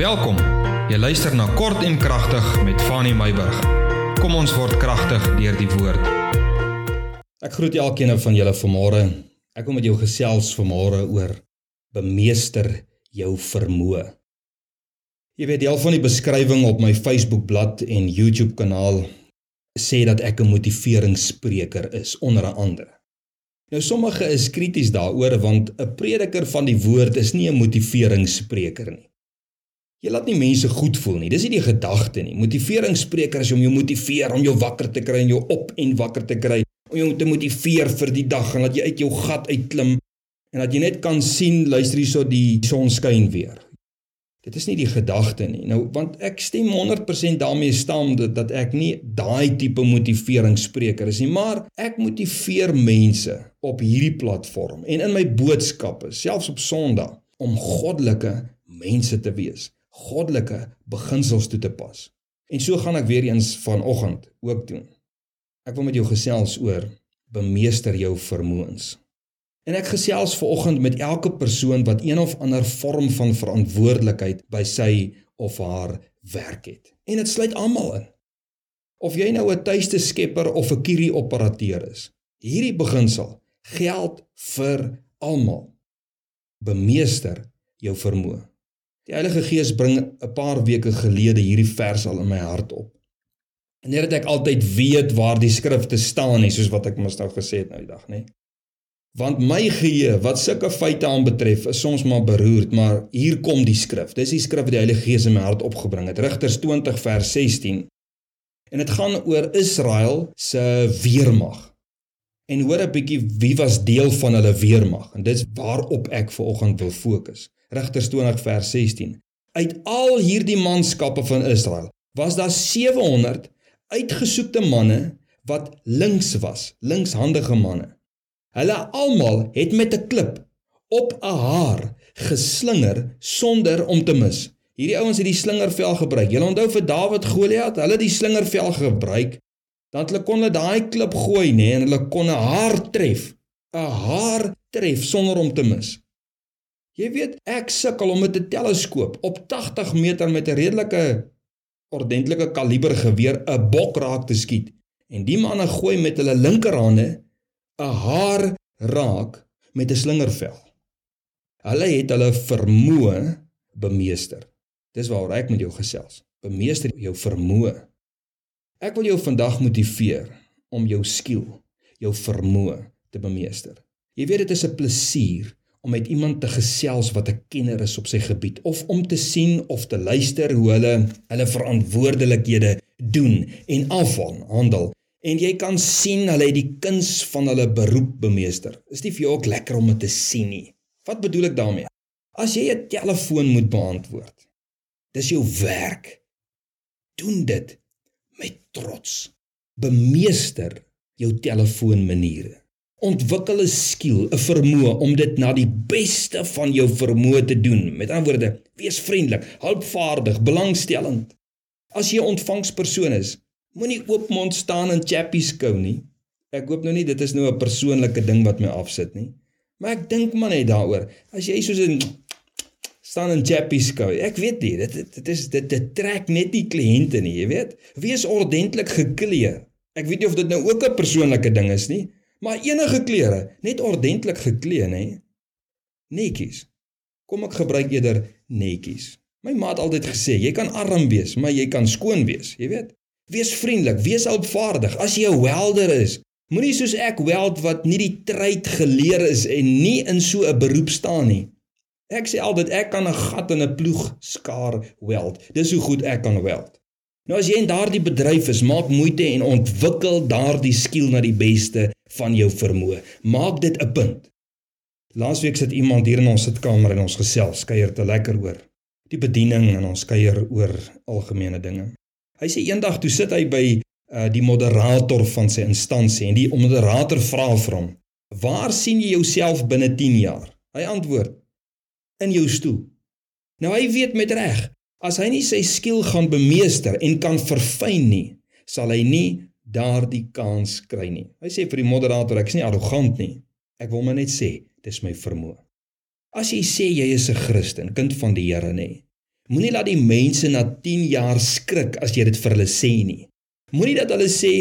Welkom. Jy luister na Kort en Kragtig met Fanny Meyburg. Kom ons word kragtig deur die woord. Ek groet elkeen van julle vanmôre. Ek wil met jou gesels vanmôre oor bemeester jou vermoë. Jy weet deel van die beskrywing op my Facebookblad en YouTube kanaal sê dat ek 'n motiveringsspreker is onder andere. Nou sommige is krities daaroor want 'n prediker van die woord is nie 'n motiveringsspreker nie. Jy laat nie mense goed voel nie. Dis nie die gedagte nie. Motiveringssprekers is om jou motiveer om jou wakker te kry en jou op en wakker te kry, om jou te motiveer vir die dag en dat jy uit jou gat uitklim en dat jy net kan sien luister hierso die son skyn weer. Dit is nie die gedagte nie. Nou want ek stem 100% daarmee saam dat dat ek nie daai tipe motiveringsspreker is nie, maar ek motiveer mense op hierdie platform en in my boodskappe, selfs op Sondag, om goddelike mense te wees goddelike beginsels toe te pas. En so gaan ek weer eens vanoggend ook doen. Ek wil met jou gesels oor bemeester jou vermoëns. En ek gesels vanoggend met elke persoon wat een of ander vorm van verantwoordelikheid by sy of haar werk het. En dit sluit almal in. Of jy nou 'n tuiste skepper of 'n kierie operateur is. Hierdie beginsel geld vir almal. Bemeester jou vermoë. Die Heilige Gees bring 'n paar weke gelede hierdie vers al in my hart op. En net dat ek altyd weet waar die skrifte staan nie, soos wat ek mos nou gesê het nou die dag, nê. Want my geheue wat sulke feite aanbetref is soms maar beroerd, maar hier kom die skrif. Dis die skrif wat die Heilige Gees in my hart opgebring het. Rigters 20 vers 16. En dit gaan oor Israel se weermag. En hoor 'n bietjie wie was deel van hulle weermag en dit's waarop ek veraloggend wil fokus. Rigters 20 vers 16. Uit al hierdie manskappe van Israel was daar 700 uitgesoekte manne wat links was, linkshandige manne. Hulle almal het met 'n klip op 'n haar geslinger sonder om te mis. Hierdie ouens het die slingervel gebruik. Julle onthou vir Dawid Goliat, hulle het die slingervel gebruik dan hulle kon hulle daai klip gooi nê en hulle kon 'n haar tref. 'n Haar tref sonder om te mis. Jy weet, ek sukkel om met 'n teleskoop op 80 meter met 'n redelike ordentlike kaliber geweer 'n bok raak te skiet en die manne gooi met hulle linkerhande 'n haar raak met 'n slingervel. Hulle het hulle vermoë bemeester. Dis waaroor ek met jou gesels. Bemeester jou vermoë. Ek wil jou vandag motiveer om jou skill, jou vermoë te bemeester. Jy weet dit is 'n plesier om met iemand te gesels wat 'n kenner is op sy gebied of om te sien of te luister hoe hulle hulle verantwoordelikhede doen en afval handel en jy kan sien hulle het die kuns van hulle beroep bemeester. Is nie vir jou ook lekker om dit te sien nie? Wat bedoel ek daarmee? As jy 'n telefoon moet beantwoord, dis jou werk. Doen dit met trots. Bemeester jou telefoonmaniere. Ontwikkel 'n skill, 'n vermoë om dit na die beste van jou vermoë te doen. Met ander woorde, wees vriendelik, hulpvaardig, belangstellend. As jy 'n ontvangspersoon is, moenie oopmond staan en chappies kou nie. Ek hoop nou nie dit is nou 'n persoonlike ding wat my afsit nie. Maar ek dink maar net daaroor. As jy soos 'n staan en chappies kou. Ek weet nie, dit dit is dit, dit trek net nie kliënte nie, jy weet. Wees ordentlik geklee. Ek weet nie of dit nou ook 'n persoonlike ding is nie. Maar enige klere, net ordentlik geklee, nê? Netjies. Kom ek gebruik eerder netjies. My ma het altyd gesê, jy kan arm wees, maar jy kan skoon wees, jy weet. Wees vriendelik, wees hulpvaardig. As jy 'n welder is, moenie soos ek weld wat nie die tryd geleer is en nie in so 'n beroep staan nie. Ek sê altyd ek kan 'n gat in 'n ploeg skaar weld. Dis hoe goed ek kan weld. Nou as jy in daardie bedryf is, maak moeite en ontwikkel daardie skill na die beste van jou vermoë. Maak dit 'n punt. Laasweek sit iemand hier in ons sitkamer en ons gesels, kuier te lekker oor die bediening en ons kuier oor algemene dinge. Hy sê eendag toe sit hy by uh, die moderator van sy instansie en die moderator vra vir hom: "Waar sien jy jouself binne 10 jaar?" Hy antwoord: "In jou stoel." Nou hy weet met reg, as hy nie sy skill gaan bemeester en kan verfyn nie, sal hy nie daardie kans kry nie. Hy sê vir die moderator, ek is nie arrogant nie. Ek wil maar net sê, dis my vermoë. As jy sê jy is 'n Christen, kind van die Here nê, Moenie laat die mense na 10 jaar skrik as jy dit vir hulle sê nie. Moenie dat hulle sê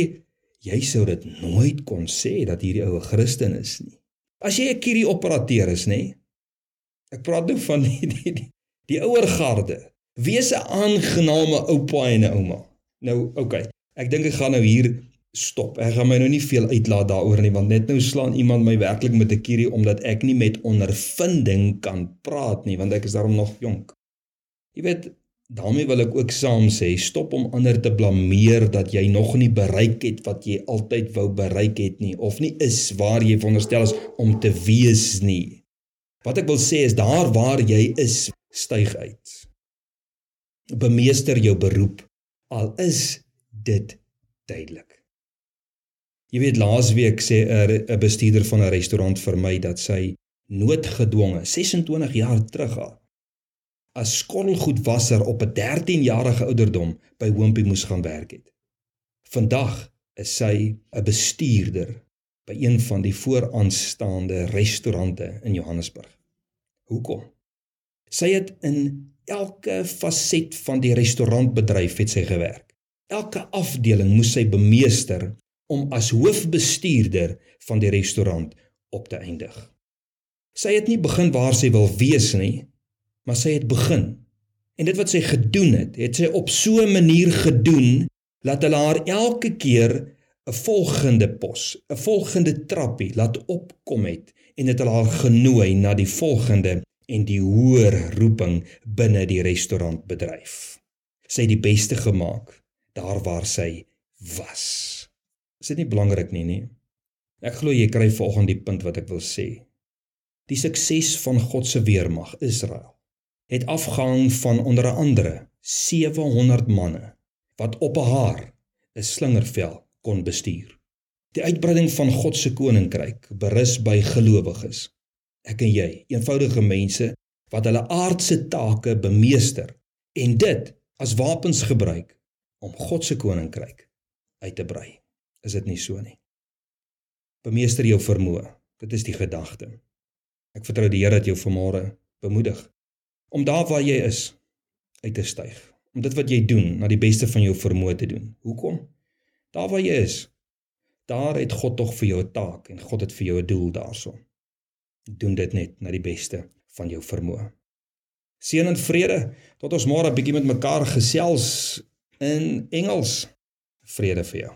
jy sou dit nooit kon sê dat hierdie ou 'n Christen is nie. As jy 'n kierie operateur is, nê? Ek praat nou van die die die, die ouer garde. Wees 'n aangename oupa en 'n ouma. Nou. Okay. Ek dink ek gaan nou hier stop. Ek gaan my nou nie veel uitlaat daaroor nie want net nou slaan iemand my werklik met 'n kierie omdat ek nie met ondervinding kan praat nie want ek is daarom nog jonk. Jy weet, daarmee wil ek ook saam sê, stop om ander te blameer dat jy nog nie bereik het wat jy altyd wou bereik het nie of nie is waar jy veronderstel is om te wees nie. Wat ek wil sê is daar waar jy is, styg uit. Bemeester jou beroep al is dit duidelik. Jy weet laasweek sê 'n bestuurder van 'n restaurant vir my dat sy noodgedwonge 26 jaar terug haar as skottelgoedwasser op 'n 13-jarige ouderdom by Hoompie moes gaan werk het. Vandag is sy 'n bestuurder by een van die vooraanstaande restaurante in Johannesburg. Hoekom? Sy het in elke faset van die restaurantbedryf het sy gewerk. Elke afdeling moes sy bemeester om as hoofbestuurder van die restaurant op te eindig. Sy het nie begin waar sy wil wees nie, maar sy het begin. En dit wat sy gedoen het, het sy op so 'n manier gedoen dat hulle haar elke keer 'n volgende pos, 'n volgende trappie laat opkom het en dit hulle haar genooi na die volgende en die hoër roeping binne die restaurantbedryf. Sy het die beste gemaak daar waar sy was. Is dit nie belangrik nie nie? Ek glo jy kry volgens die punt wat ek wil sê. Die sukses van God se weermag Israel het afgehang van onder andere 700 manne wat op 'n haar 'n slingervel kon bestuur. Die uitbreiding van God se koninkryk berus by gelowiges. Ek en jy, eenvoudige mense wat hulle aardse take bemeester en dit as wapens gebruik om God se koninkryk uit te brei. Is dit nie so nie? Bemeester jou vermoë. Dit is die gedagte. Ek vertrou die Here dat jou vanmôre bemoedig om daar waar jy is uit te styg. Om dit wat jy doen na die beste van jou vermoë te doen. Hoekom? Daar waar jy is, daar het God tog vir jou 'n taak en God het vir jou 'n doel daarson. Doen dit net na die beste van jou vermoë. Seën en vrede tot ons môre 'n bietjie met mekaar gesels in Engels. Vrede vir jou.